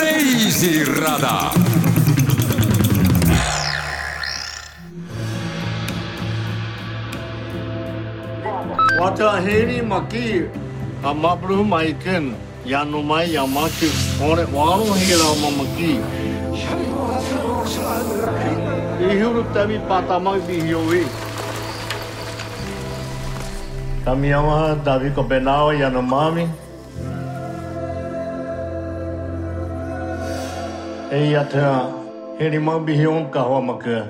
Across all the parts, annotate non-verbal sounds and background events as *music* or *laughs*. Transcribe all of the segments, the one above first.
Reisirada. Wataheri maki, amabru maiken, yanumai yamaki, ore waro hira mamaki. Ihuru tabi patamag bihiyowi. Kami ama davi ko benao yanumami. No mami. Ei ata heri ma bihion kahwa maka.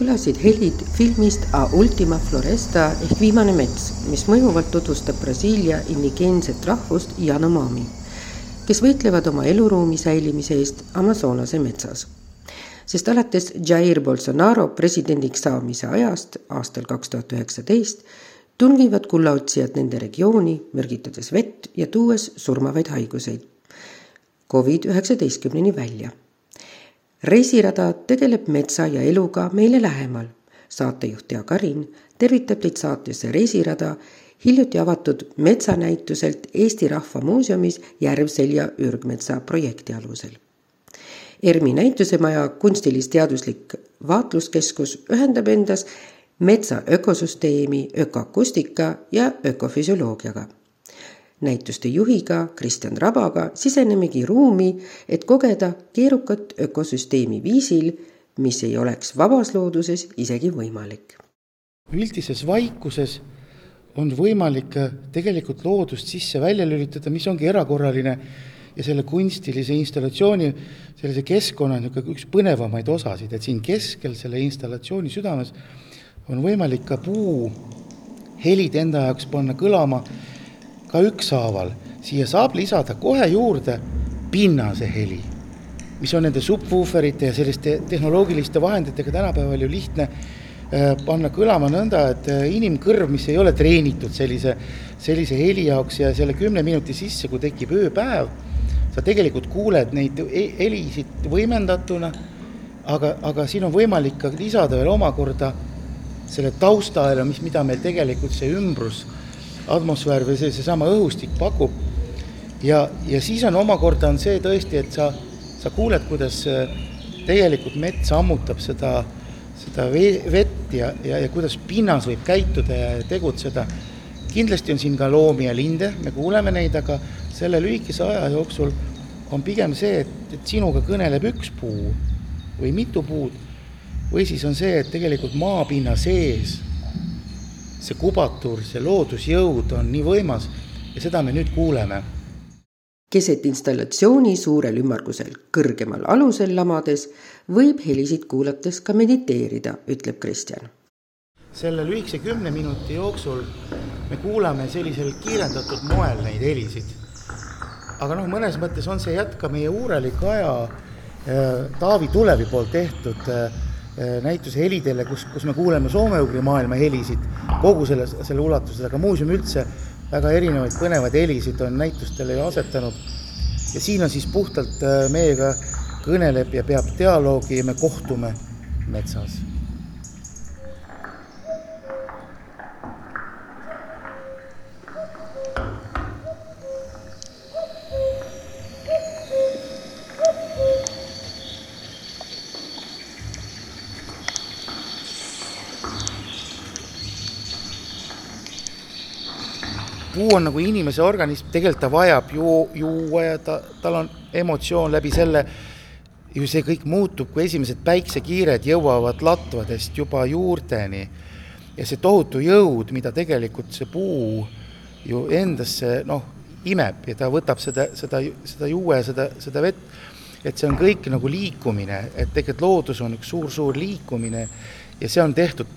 kõlasid helid filmist A Ultima Floresta ehk Viimane mets, mis mõjuvalt tutvustab Brasiilia indigeenset rahvust Yanomami, kes võitlevad oma eluruumi säilimise eest Amazonase metsas. sest alates Jair Bolsonaro presidendiks saamise ajast aastal kaks tuhat üheksateist tungivad kullaotsijad nende regiooni, mürgitades vett ja tuues surmavaid haiguseid. Covid üheksateistkümneni välja reisirada tegeleb metsa ja eluga meile lähemal. saatejuht Jaak Arin tervitab teid saatesse Reisirada hiljuti avatud metsanäituselt Eesti Rahva Muuseumis Järvselja ürgmetsa projekti alusel. ERMi näitusemaja kunstilis-teaduslik vaatluskeskus ühendab endas metsa ökosüsteemi, ökoakustika ja ökofüsioloogiaga näituste juhiga Kristjan Rabaga sisenemegi ruumi, et kogeda keerukat ökosüsteemi viisil, mis ei oleks vabas looduses isegi võimalik. üldises vaikuses on võimalik tegelikult loodust sisse-välja lülitada, mis ongi erakorraline ja selle kunstilise installatsiooni, sellise keskkonna niisugune üks põnevamaid osasid, et siin keskel selle installatsiooni südames on võimalik ka puu helid enda jaoks panna kõlama ka ükshaaval, siia saab lisada kohe juurde pinnase heli, mis on nende subwooferite ja selliste tehnoloogiliste vahenditega tänapäeval ju lihtne äh, panna kõlama nõnda, et äh, inimkõrv, mis ei ole treenitud sellise, sellise heli jaoks ja selle kümne minuti sisse, kui tekib ööpäev, sa tegelikult kuuled neid e-, helisid võimendatuna, aga, aga siin on võimalik ka lisada veel omakorda selle taustaela, mis, mida meil tegelikult see ümbrus atmosfäär või see, seesama õhustik pakub. ja, ja siis on omakorda on see tõesti, et sa, sa kuuled, kuidas äh, tegelikult mets ammutab seda, seda vett ja, ja, ja kuidas pinnas võib käituda ja tegutseda. kindlasti on siin ka loomi ja linde, me kuuleme neid, aga selle lühikese aja jooksul on pigem see, et, et sinuga kõneleb üks puu või mitu puud või siis on see, et tegelikult maapinna sees see kubatur, see loodusjõud on nii võimas ja seda me nüüd kuuleme. keset installatsiooni suurel ümmargusel kõrgemal alusel lamades võib helisid kuulates ka mediteerida, ütleb Kristjan. selle lühikese kümne minuti jooksul me kuulame sellisel kiirendatud moel neid helisid. aga noh, mõnes mõttes on see jätk ka meie uureliku aja äh, Taavi Tulevi poolt tehtud Äh, näituse helidele, kus, kus me kuuleme soome-ugri maailma helisid kogu selles, selle ulatuses, aga muuseum üldse väga erinevaid põnevaid helisid on näitustele ju asetanud. ja siin on siis puhtalt äh, meiega kõneleb ja peab dialoogi ja me kohtume metsas puu on nagu inimese organism, tegelikult ta vajab ju, juua ja ta, tal on emotsioon läbi selle, ju see kõik muutub, kui esimesed päiksekiired jõuavad latvadest juba juurteni. ja see tohutu jõud, mida tegelikult see puu ju endasse noh, imeb ja ta võtab seda, seda, seda juue, seda, seda vett, et see on kõik nagu liikumine, et tegelikult loodus on üks suur-suur liikumine ja see on tehtud,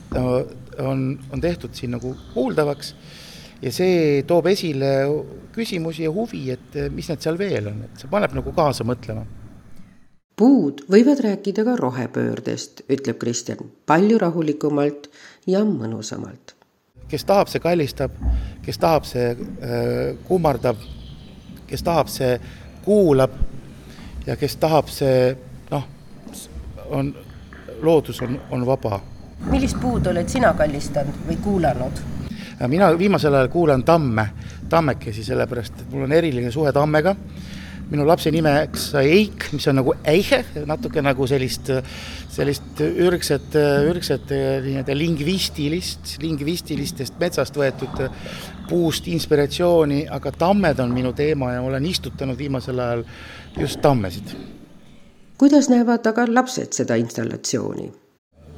on, on tehtud siin nagu kuuldavaks ja see toob esile küsimusi ja huvi, et mis need seal veel on, et see paneb nagu kaasa mõtlema. puud võivad rääkida ka rohepöördest, ütleb Kristjan, palju rahulikumalt ja mõnusamalt. kes tahab, see kallistab, kes tahab, see äh, kummardab, kes tahab, see kuulab ja kes tahab, see noh, on, loodus on, on vaba. millist puud oled sina kallistanud või kuulanud? Mina viimasel ajal kuulan Tamme, Tammekesi, sellepärast et mul on eriline suhe Tammega minu lapse nimeks sai Eik, mis on nagu eihe, natuke nagu sellist, sellist ürgset, ürgset nii-öelda lingvistilist, lingvistilistest metsast võetud puust inspiratsiooni, aga tammed on minu teema ja olen istutanud viimasel ajal just tammesid. kuidas näevad aga lapsed seda installatsiooni?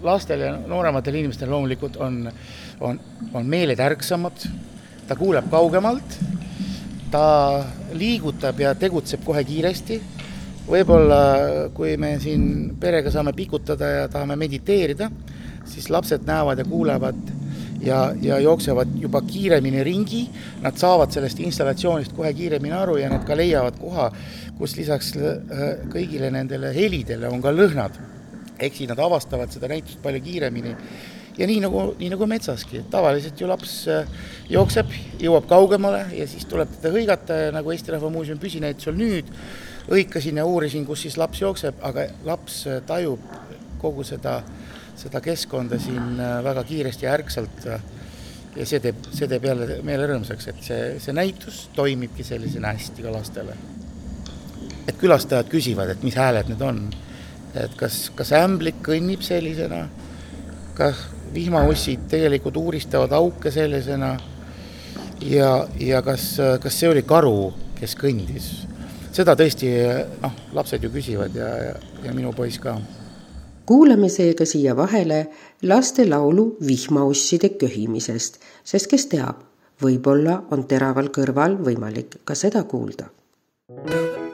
Lastel ja noorematel inimestel loomulikult on, on, on meeled ärksamad, ta kuuleb kaugemalt ta liigutab ja tegutseb kohe kiiresti. võib-olla kui me siin perega saame pikutada ja tahame mediteerida, siis lapsed näevad ja kuulevad ja, ja jooksevad juba kiiremini ringi, nad saavad sellest installatsioonist kohe kiiremini aru ja nad ka leiavad koha, kus lisaks äh, kõigile nendele helidele on ka lõhnad. Ehk siis nad avastavad seda näitust palju kiiremini ja nii nagu, nii nagu metsaski, et tavaliselt ju laps äh, jookseb, jõuab kaugemale ja siis tuleb teda hõigata ja nagu Eesti Rahva Muuseumi püsinäitusel nüüd, hõikasin ja uurisin, kus siis laps jookseb, aga laps äh, tajub kogu seda, seda keskkonda siin äh, väga kiiresti ja ärksalt ja see teeb, see teeb jälle meele rõõmsaks, et see, see näitus toimibki sellisena hästi ka lastele. et külastajad küsivad, et mis hääled need on, et kas, kas ämblik kõnnib sellisena, kas vihmaussid tegelikult uuristavad auke sellisena ja, ja kas, kas see oli karu, kes kõndis. seda tõesti noh, lapsed ju küsivad ja, ja, ja minu poiss ka. kuulame seega siia vahele lastelaulu vihmausside köhimisest, sest kes teab, võib-olla on teraval kõrval võimalik ka seda kuulda. reisirada.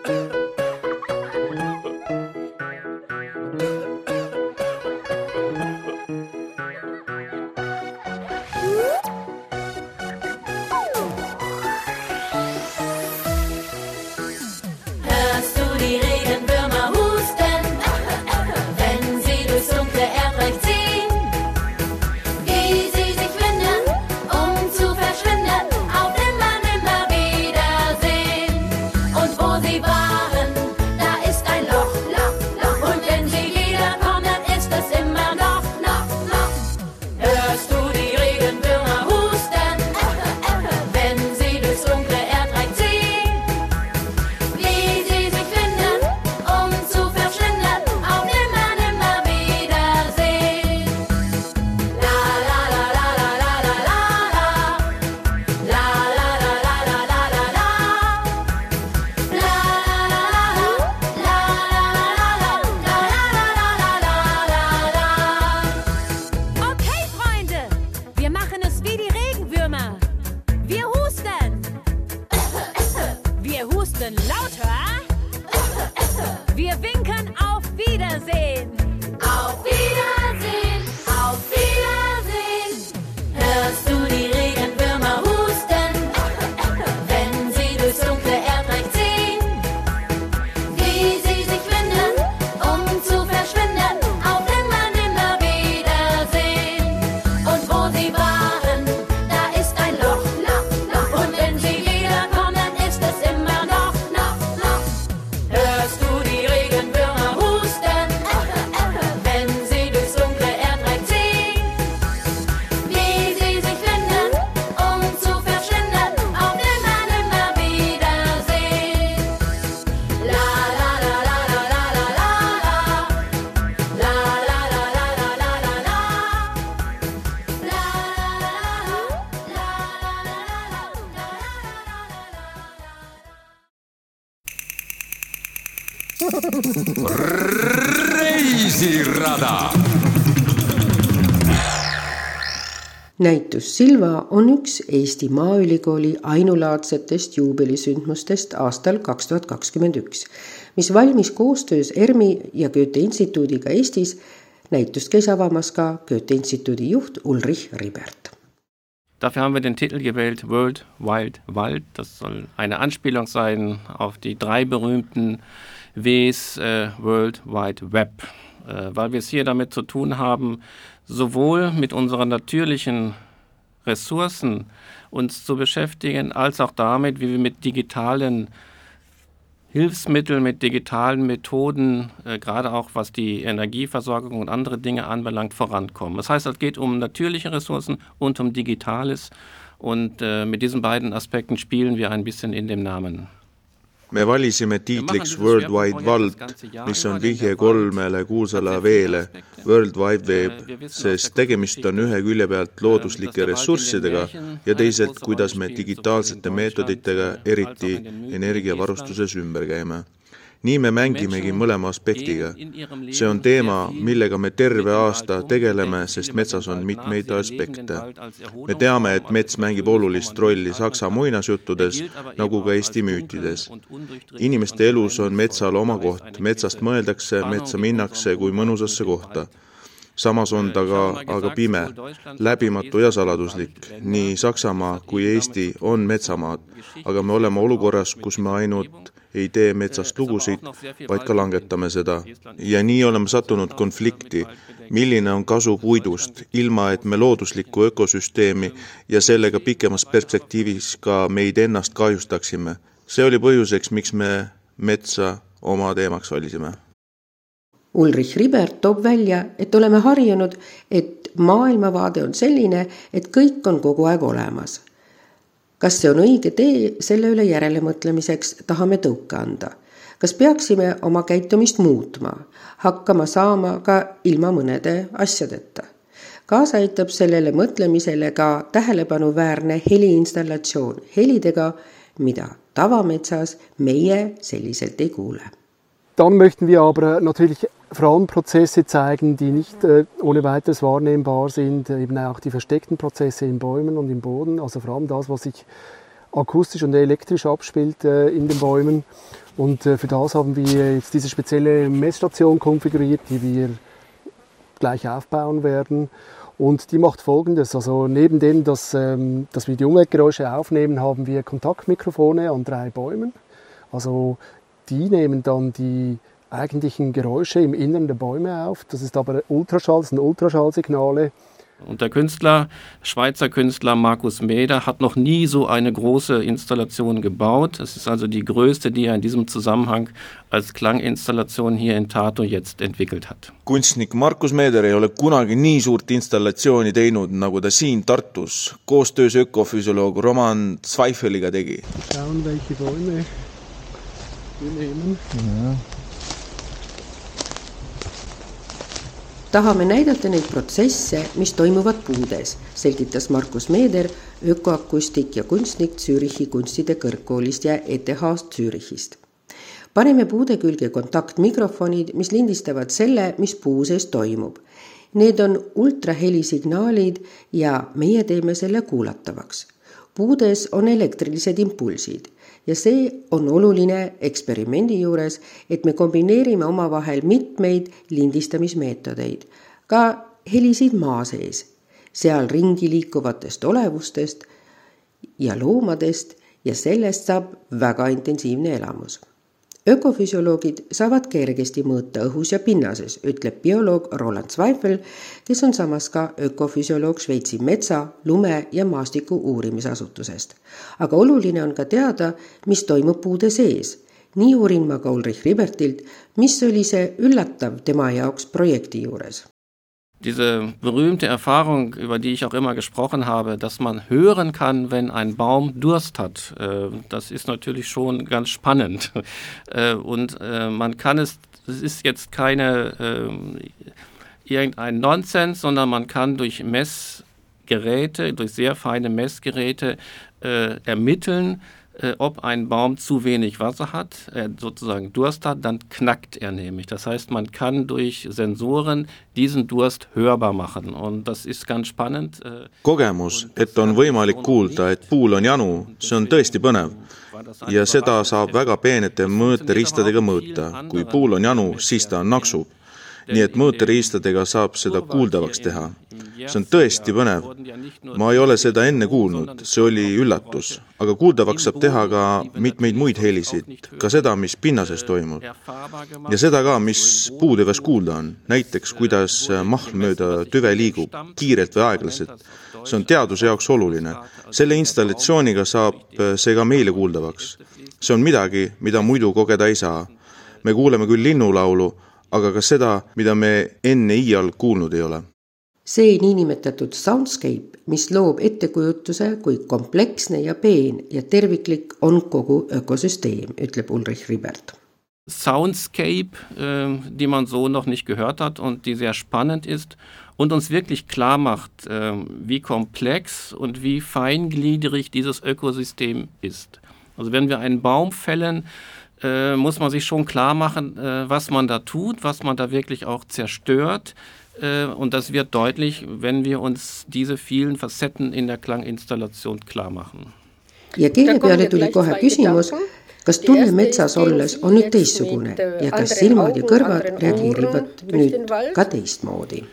Näitus Silva on üks Eesti Maaülikooli ainulaadsetest juubelisündmustest aastal kaks tuhat kakskümmend üks, mis valmis koostöös ERMi ja Goethe instituudiga Eestis. näitust käis avamas ka Goethe instituudi juht Ulrich Ribert Dafür haben wir den Titel gewählt World Wild Wald. Das soll eine Anspielung sein auf die drei berühmten Ws äh, World Wide Web, äh, weil wir es hier damit zu tun haben, sowohl mit unseren natürlichen Ressourcen uns zu beschäftigen, als auch damit, wie wir mit digitalen Hilfsmittel, mit digitalen Methoden, äh, gerade auch was die Energieversorgung und andere Dinge anbelangt, vorankommen. Das heißt, es geht um natürliche Ressourcen und um Digitales. Und äh, mit diesen beiden Aspekten spielen wir ein bisschen in dem Namen. Me valisime tiitliks World Wide Wald, mis on vihje kolmele kuulsale veele, World Wide Web, sest tegemist on ühe külje pealt looduslike ressurssidega ja teisalt, kuidas me digitaalsete meetoditega, eriti energiavarustuses ümber käime nii me mängimegi mõlema aspektiga. see on teema, millega me terve aasta tegeleme, sest metsas on mitmeid aspekte. me teame, et mets mängib olulist rolli saksa muinasjuttudes nagu ka Eesti müütides. inimeste elus on metsal oma koht, metsast mõeldakse, metsa minnakse kui mõnusasse kohta samas on ta ka aga pime, läbimatu ja saladuslik. nii Saksamaa kui Eesti on metsamaad, aga me oleme olukorras, kus me ainult ei tee metsast lugusid, vaid ka langetame seda. ja nii oleme sattunud konflikti, milline on kasu puidust, ilma et me looduslikku ökosüsteemi ja sellega pikemas perspektiivis ka meid ennast kahjustaksime. see oli põhjuseks, miks me metsa oma teemaks valisime Ulrich Ribert toob välja, et oleme harjunud, et maailmavaade on selline, et kõik on kogu aeg olemas. Kas see on õige tee, selle üle järelemõtlemiseks tahame tõuke anda. kas peaksime oma käitumist muutma, hakkama saama ka ilma mõnede asjadeta? kaasa aitab sellele mõtlemisele ka tähelepanuväärne heliinstallatsioon helidega, mida tavametsas meie selliselt ei kuule. Dann möchten wir aber natürlich vor allem Prozesse zeigen, die nicht äh, ohne weiteres wahrnehmbar sind, eben auch die versteckten Prozesse in Bäumen und im Boden, also vor allem das, was sich akustisch und elektrisch abspielt äh, in den Bäumen. Und äh, für das haben wir jetzt diese spezielle Messstation konfiguriert, die wir gleich aufbauen werden. Und die macht folgendes, also neben dem, dass, ähm, dass wir die Umweltgeräusche aufnehmen, haben wir Kontaktmikrofone an drei Bäumen. Also die nehmen dann die eigentlichen Geräusche im Innern der Bäume auf. Das ist aber Ultraschall, das sind Ultraschallsignale. Und der Künstler, Schweizer Künstler Markus Meder, hat noch nie so eine große Installation gebaut. Es ist also die größte, die er in diesem Zusammenhang als Klanginstallation hier in Tartu jetzt entwickelt hat. kunstnik Markus Meeder ei ole kunagi nii suurt installatsiooni teinud, nagu ta siin Tartus koostöös ökofüsioloog Roman Zweifeliga tegi. Schauen, welche Bäume wir nehmen. Ja. tahame näidata neid protsesse, mis toimuvad puudes, selgitas Markus Meeder, ökoakustik ja kunstnik Zürichi kunstide kõrgkoolist ja ETH-st Zürichist. paneme puude külge kontaktmikrofonid, mis lindistavad selle, mis puu sees toimub. Need on ultrahelisignaalid ja meie teeme selle kuulatavaks. puudes on elektrilised impulsid ja see on oluline eksperimendi juures, et me kombineerime omavahel mitmeid lindistamismeetodeid, ka helisid maa sees, seal ringi liikuvatest olevustest ja loomadest ja sellest saab väga intensiivne elamus ökofüsioloogid saavad kergesti mõõta õhus ja pinnases, ütleb bioloog Roland Zweifel, kes on samas ka ökofüsioloog Šveitsi metsa, lume ja maastiku uurimisasutusest. aga oluline on ka teada, mis toimub puude sees. nii uurin ma ka Ulrich Ribertilt, mis oli see üllatav tema jaoks projekti juures diese berühmte Erfahrung, über die ich auch immer gesprochen habe, dass man hören kann, wenn ein Baum Durst hat, äh, das ist natürlich schon ganz spannend. *laughs* Äh, und äh, man kann es, es ist jetzt keine irgendein Nonsens, sondern man kann durch Messgeräte, durch sehr feine Messgeräte ermitteln, äh, ob ein Baum zu wenig Wasser hat, er sozusagen Durst hat, dann knackt er nämlich. Das heißt, man kann durch Sensoren diesen Durst hörbar machen und das ist ganz spannend. Äh, kogemus, et on võimalik kuulda, et puul on janu, see on tõesti põnev. ja seda saab väga peenete mõõteriistadega mõõta. kui puul on janu, siis ta naksub nii et mõõteriistadega saab seda kuuldavaks teha. see on tõesti põnev. ma ei ole seda enne kuulnud, see oli üllatus, aga kuuldavaks saab teha ka mitmeid muid helisid, ka seda, mis pinnases toimub. ja seda ka, mis puutüves kuulda on, näiteks kuidas mahl mööda tüve liigub, kiirelt või aeglaselt. see on teaduse jaoks oluline. selle installatsiooniga saab see ka meile kuuldavaks. see on midagi, mida muidu kogeda ei saa. me kuuleme küll linnulaulu, aga ka seda, mida me enne iial kuulnud ei ole see niinimetatud soundscape, mis loob ettekujutuse, kui kompleksne ja peen ja terviklik on kogu ökosüsteem, ütleb Ulrich Ribert. Soundscape, äh, die man so noch nicht gehört hat und die sehr spannend ist und uns wirklich klar macht, äh, wie komplex und wie feingliedrig dieses Ökosystem ist. Also wenn wir einen Baum fällen, äh, muss man sich schon klar machen, äh, was man da tut, was man da wirklich auch zerstört. Äh, und das wird deutlich, wenn wir uns diese vielen Facetten in der Klanginstallation klar machen. ja keele peale tuli kohe küsimus, kas tunne metsas olles on nüüd teistsugune ja kas silmad ja kõrvad reageerivad nüüd ka teistmoodi?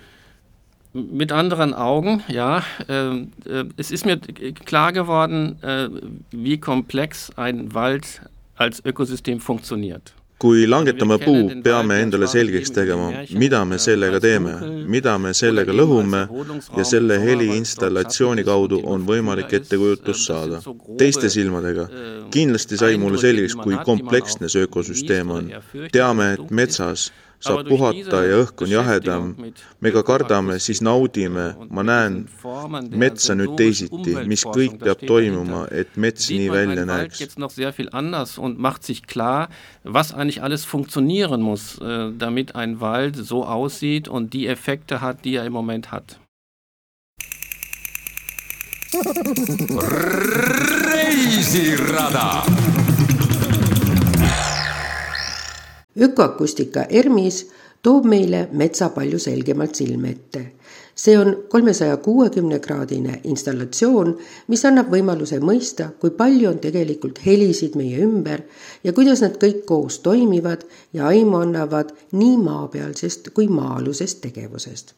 Mit anderen Augen, ja. Äh, äh, es ist mir klar geworden, äh, wie komplex ein Wald. Kui langetame puu, peame endale selgeks tegema, mida me sellega teeme, mida me sellega lõhume ja selle heli installatsiooni kaudu on võimalik ettekujutus saada. teiste silmadega. kindlasti sai mulle selgeks, kui kompleksne see ökosüsteem on. teame, et metsas saab puhata ja õhk on jahedam. me ka kardame, siis naudime. ma näen metsa nüüd teisiti, mis kõik peab toimuma, et mets nii välja näeks. was eigentlich alles funktionieren muss, äh, damit ein Wald so aussieht und die Effekte hat, die er im Moment hat. reisirada ökoakustika ERMis toob meile metsa palju selgemalt silme ette. see on kolmesaja kuuekümne kraadine installatsioon, mis annab võimaluse mõista, kui palju on tegelikult helisid meie ümber ja kuidas nad kõik koos toimivad ja aimu annavad nii maapealsest kui maa-alusest tegevusest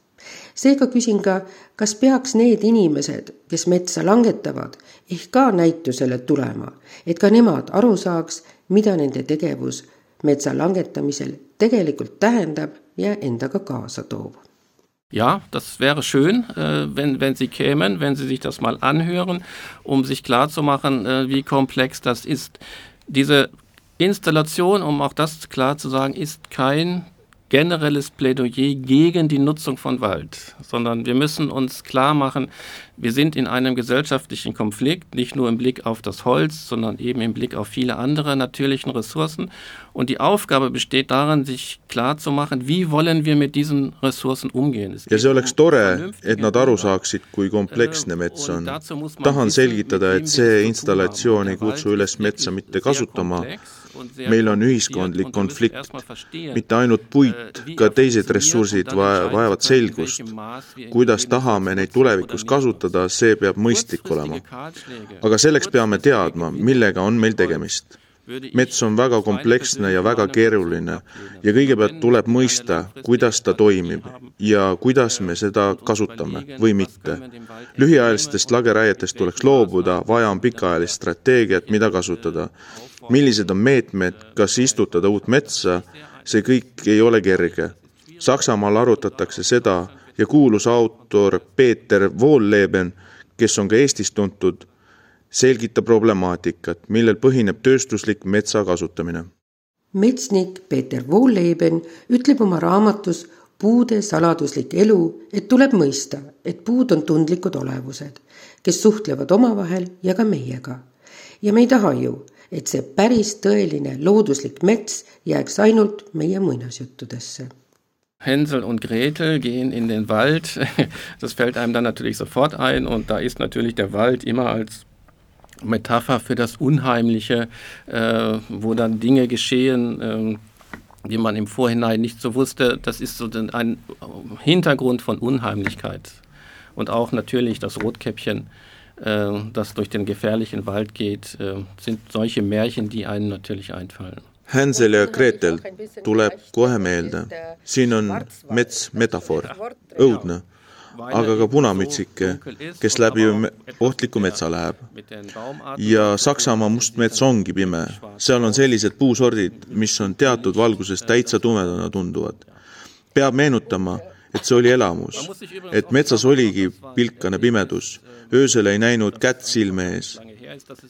seega küsin ka, kas peaks need inimesed, kes metsa langetavad, ehk ka näitusele tulema, et ka nemad aru saaks, mida nende tegevus metsa langetamisel tegelikult tähendab ja endaga kaasa toob. Ja, das wäre schön, äh, wenn, wenn Sie kämen, wenn Sie sich das mal anhören, um sich klarzumachen, äh, wie komplex das ist. Diese Installation, um auch das klar zu sagen, ist kein generelles Plädoyer gegen die Nutzung von Wald, sondern wir müssen uns klar machen, wir sind in einem gesellschaftlichen Konflikt, nicht nur im Blick auf das Holz, sondern eben im Blick auf viele andere natürlichen Ressourcen. Und die Aufgabe besteht darin, sich klar zu machen, wie wollen wir mit diesen Ressourcen umgehen. ja see oleks tore, et nad aru saaksid, kui kompleksne mets on. tahan selgitada, et see installatsioon ei kutsu üles metsa mitte kasutama, meil on ühiskondlik konflikt, mitte ainult puit, ka teised ressursid vajavad selgust. kuidas tahame neid tulevikus kasutada, see peab mõistlik olema. aga selleks peame teadma, millega on meil tegemist mets on väga kompleksne ja väga keeruline ja kõigepealt tuleb mõista, kuidas ta toimib ja kuidas me seda kasutame või mitte. lühiajalistest lageraietest tuleks loobuda, vaja on pikaajalist strateegiat, mida kasutada millised on meetmed, kas istutada uut metsa, see kõik ei ole kerge. Saksamaal arutatakse seda ja kuulus autor Peeter Wohlleben, kes on ka Eestis tuntud, selgitab problemaatikat, millel põhineb tööstuslik metsa kasutamine. metsnik Peeter Wohlleben ütleb oma raamatus Puude saladuslik elu, et tuleb mõista, et puud on tundlikud olevused, kes suhtlevad omavahel ja ka meiega. ja me ei taha ju, et see päris tõeline looduslik mets jääks ainult meie muinasjuttudesse. Hänsel und Gretel gehen in den Wald. *laughs* Das fällt einem dann natürlich sofort ein und da ist natürlich der Wald immer als Metapher für das Unheimliche, äh, wo dann Dinge geschehen, äh, die man im Vorhinein nicht so wusste. Das ist so ein Hintergrund von Unheimlichkeit. Und auch natürlich das Rotkäppchen äh, das durch den gefährlichen Wald geht, äh, sind solche Märchen, die einem natürlich einfallen. Hänsel ja Gretel tuleb kohe meelde. siin on mets metafoor, õudne, aga ka punamütsike, kes läbi ohtliku metsa läheb. ja Saksamaa must mets ongi pime. seal on sellised puusordid, mis on teatud valguses täitsa tumedana tunduvad. peab meenutama, et see oli elamus, et metsas oligi pilkane pimedus, öösel ei näinud kätt silme ees.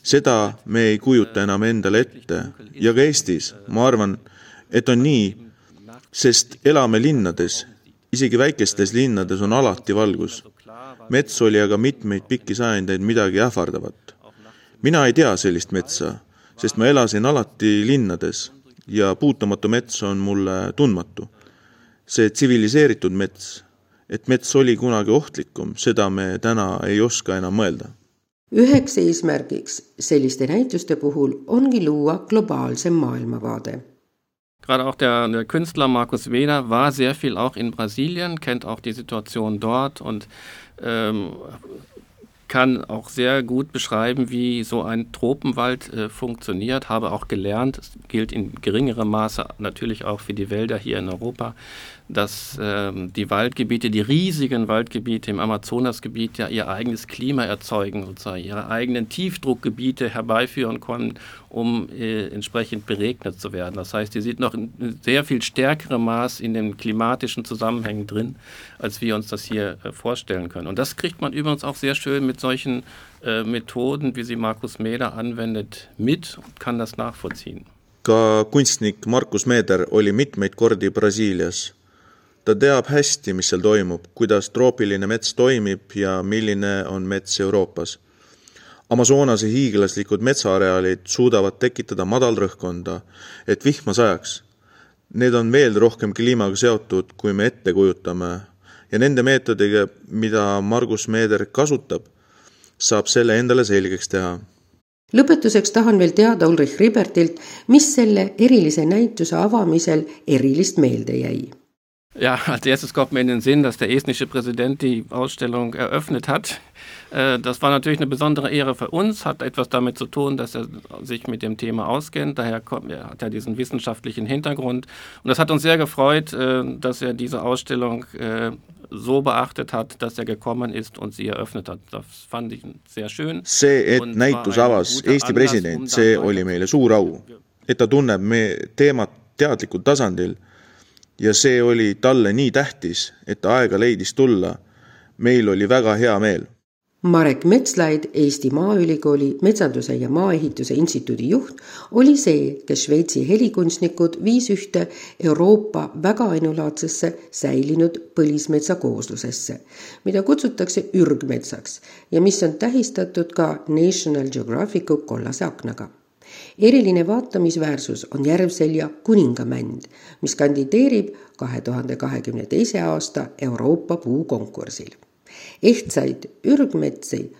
seda me ei kujuta enam endale ette ja ka Eestis, ma arvan, et on nii, sest elame linnades, isegi väikestes linnades on alati valgus. mets oli aga mitmeid pikki sajandeid midagi ähvardavat. mina ei tea sellist metsa, sest ma elasin alati linnades ja puutumatu mets on mulle tundmatu. see tsiviliseeritud mets, et mets oli kunagi ohtlikum, seda me täna ei oska enam mõelda. üheks eesmärgiks selliste näituste puhul ongi luua globaalsem maailmavaade Gerade auch der, der, Künstler Markus Weder war sehr viel auch in Brasilien, kennt auch die Situation dort und ähm, kann auch sehr gut beschreiben, wie so ein Tropenwald äh, funktioniert, habe auch gelernt, es gilt in geringerem Maße natürlich auch für die Wälder hier in Europa, dass ähm, die Waldgebiete, die riesigen Waldgebiete im Amazonasgebiet ja ihr eigenes Klima erzeugen, sozusagen ihre eigenen Tiefdruckgebiete herbeiführen können, um äh, entsprechend beregnet zu werden. Das heißt, die sind noch in sehr viel stärkerem Maß in den klimatischen Zusammenhängen drin, als wir uns das hier äh, vorstellen können. Und das kriegt man übrigens auch sehr schön mit solchen äh, Methoden, wie sie Markus Meder anwendet, mit und kann das nachvollziehen. ka kunstnik Markus Meeder oli mitmeid kordi Brasiilias ta teab hästi, mis seal toimub, kuidas troopiline mets toimib ja milline on mets Euroopas. Amazonase hiiglaslikud metsaareaalid suudavad tekitada madalrõhkkonda, et vihma sajaks. Need on veel rohkem kliimaga seotud, kui me ette kujutame ja nende meetodiga, mida Margus Meeder kasutab, saab selle endale selgeks teha lõpetuseks tahan veel teada Ulrich Ribertilt, mis selle erilise näituse avamisel erilist meelde jäi Ja, als erstes kommt mir in den Sinn, dass der estnische Präsident die Ausstellung eröffnet hat. Äh, das war natürlich eine besondere Ehre für uns, hat etwas damit zu tun, dass er sich mit dem Thema auskennt. Daher kommt, er hat er diesen wissenschaftlichen Hintergrund. Und das hat uns sehr gefreut, äh, dass er diese Ausstellung äh, so beachtet hat, dass er gekommen ist und sie eröffnet hat. Das fand ich sehr schön. see, et näitus avas Eesti president, see oli meile suur au. et ta tunneb me teemat teadlikul tasandil ja see oli talle nii tähtis, et aega leidis tulla. meil oli väga hea meel. Marek Metslaid, Eesti Maaülikooli Metsanduse ja Maaehituse Instituudi juht, oli see, kes Šveitsi helikunstnikud viis ühte Euroopa väga ainulaadsesse säilinud põlismetsa kooslusesse, mida kutsutakse ürgmetsaks ja mis on tähistatud ka National Geographicu kollase aknaga eriline vaatamisväärsus on Järvselja kuningamänd, mis kandideerib kahe tuhande kahekümne teise aasta Euroopa puukonkursil. ehtsaid ürgmetsi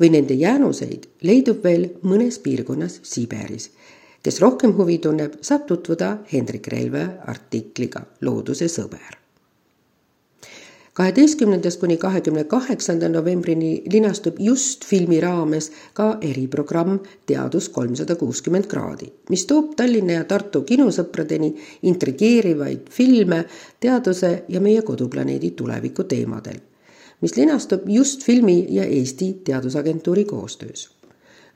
või nende jäänuseid leidub veel mõnes piirkonnas Siberis. kes rohkem huvi tunneb, saab tutvuda Hendrik Relve artikliga Looduse sõber kaheteistkümnendast kuni kahekümne kaheksanda novembrini linastub just filmi raames ka eriprogramm Teadus kolmsada kuuskümmend kraadi, mis toob Tallinna ja Tartu kinosõpradeni intrigeerivaid filme teaduse ja meie koduplaneedi tuleviku teemadel, mis linastub just filmi ja Eesti Teadusagentuuri koostöös.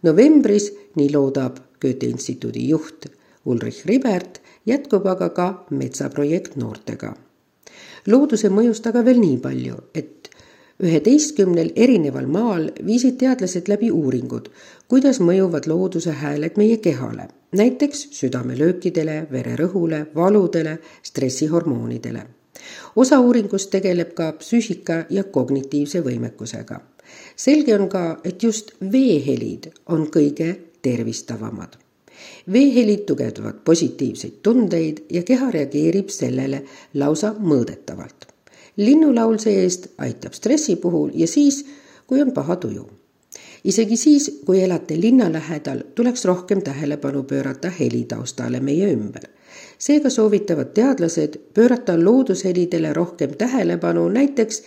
novembris nii loodab Goethe instituudi juht Ulrich Ribert, jätkub aga ka metsaprojekt noortega looduse mõjust aga veel nii palju, et üheteistkümnel erineval maal viisid teadlased läbi uuringud, kuidas mõjuvad looduse hääled meie kehale, näiteks südamelöökidele, vererõhule, valudele, stressihormoonidele. osa uuringust tegeleb ka psüühika ja kognitiivse võimekusega. selge on ka, et just veehelid on kõige tervistavamad veehelid tugevdavad positiivseid tundeid ja keha reageerib sellele lausa mõõdetavalt. linnulaul see-eest aitab stressi puhul ja siis, kui on paha tuju. isegi siis, kui elate linna lähedal, tuleks rohkem tähelepanu pöörata helitaustale meie ümber. seega soovitavad teadlased pöörata loodushelidele rohkem tähelepanu näiteks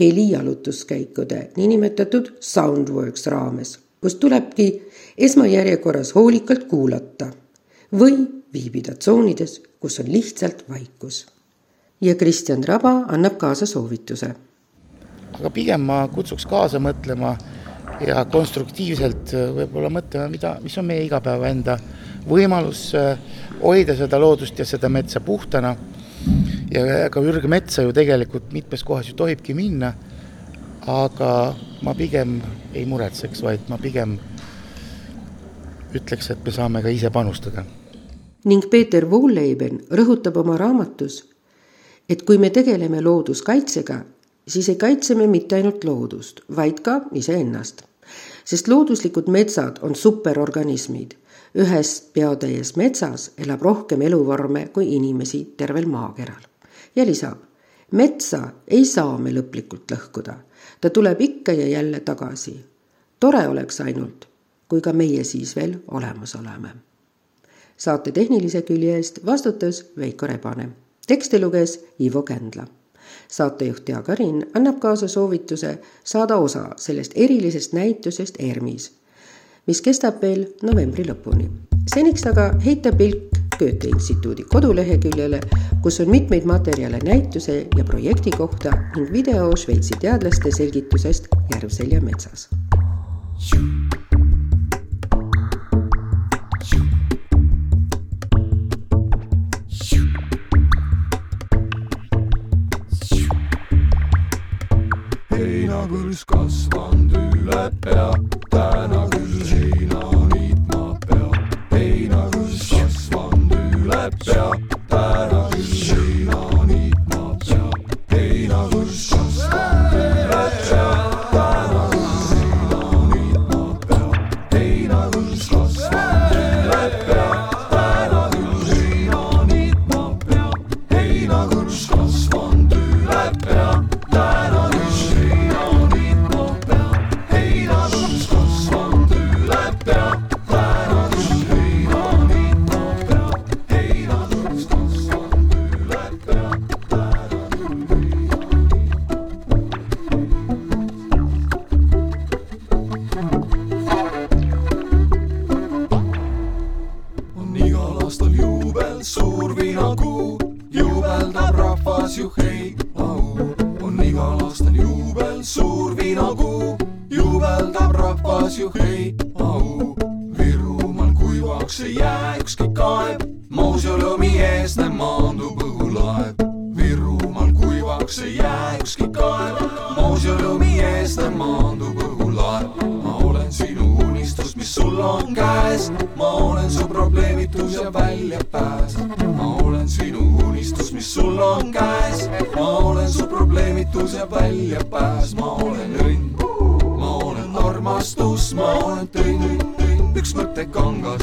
helijalutuskäikude, niinimetatud Soundworks raames, kus tulebki esmajärjekorras hoolikalt kuulata või viibida tsoonides, kus on lihtsalt vaikus. ja Kristjan Raba annab kaasa soovituse. aga pigem ma kutsuks kaasa mõtlema ja konstruktiivselt äh, võib-olla mõtlema, mida, mis on meie igapäeva enda võimalus äh, hoida seda loodust ja seda metsa puhtana ja ega ürgmetsa ju tegelikult mitmes kohas ju tohibki minna, aga ma pigem ei muretseks, vaid ma pigem ütleks, et me saame ka ise panustada. ning Peeter Wohlleben rõhutab oma raamatus, et kui me tegeleme looduskaitsega, siis ei kaitse me mitte ainult loodust, vaid ka iseennast. sest looduslikud metsad on superorganismid. ühes peotäies metsas elab rohkem eluvorme kui inimesi tervel maakeral. ja lisab, metsa ei saa me lõplikult lõhkuda, ta tuleb ikka ja jälle tagasi. tore oleks ainult, kui ka meie siis veel olemas oleme. saate tehnilise külje eest vastutas Veiko Rebane. teksti luges Ivo Kändla saatejuht Jaak Arin annab kaasa soovituse saada osa sellest erilisest näitusest ERMis, mis kestab veel novembri lõpuni. seniks aga heita pilk Goethe instituudi koduleheküljele, kus on mitmeid materjale näituse ja projekti kohta ning video Šveitsi teadlaste selgitusest Järvselja metsas. heinakõrs kasvanud üle pea, täna küll heina mis sul on käes, ma olen su probleemitus ja väljapääs, ma olen õnn, ma olen armastus, ma olen tõnn, üks mõte kangastus,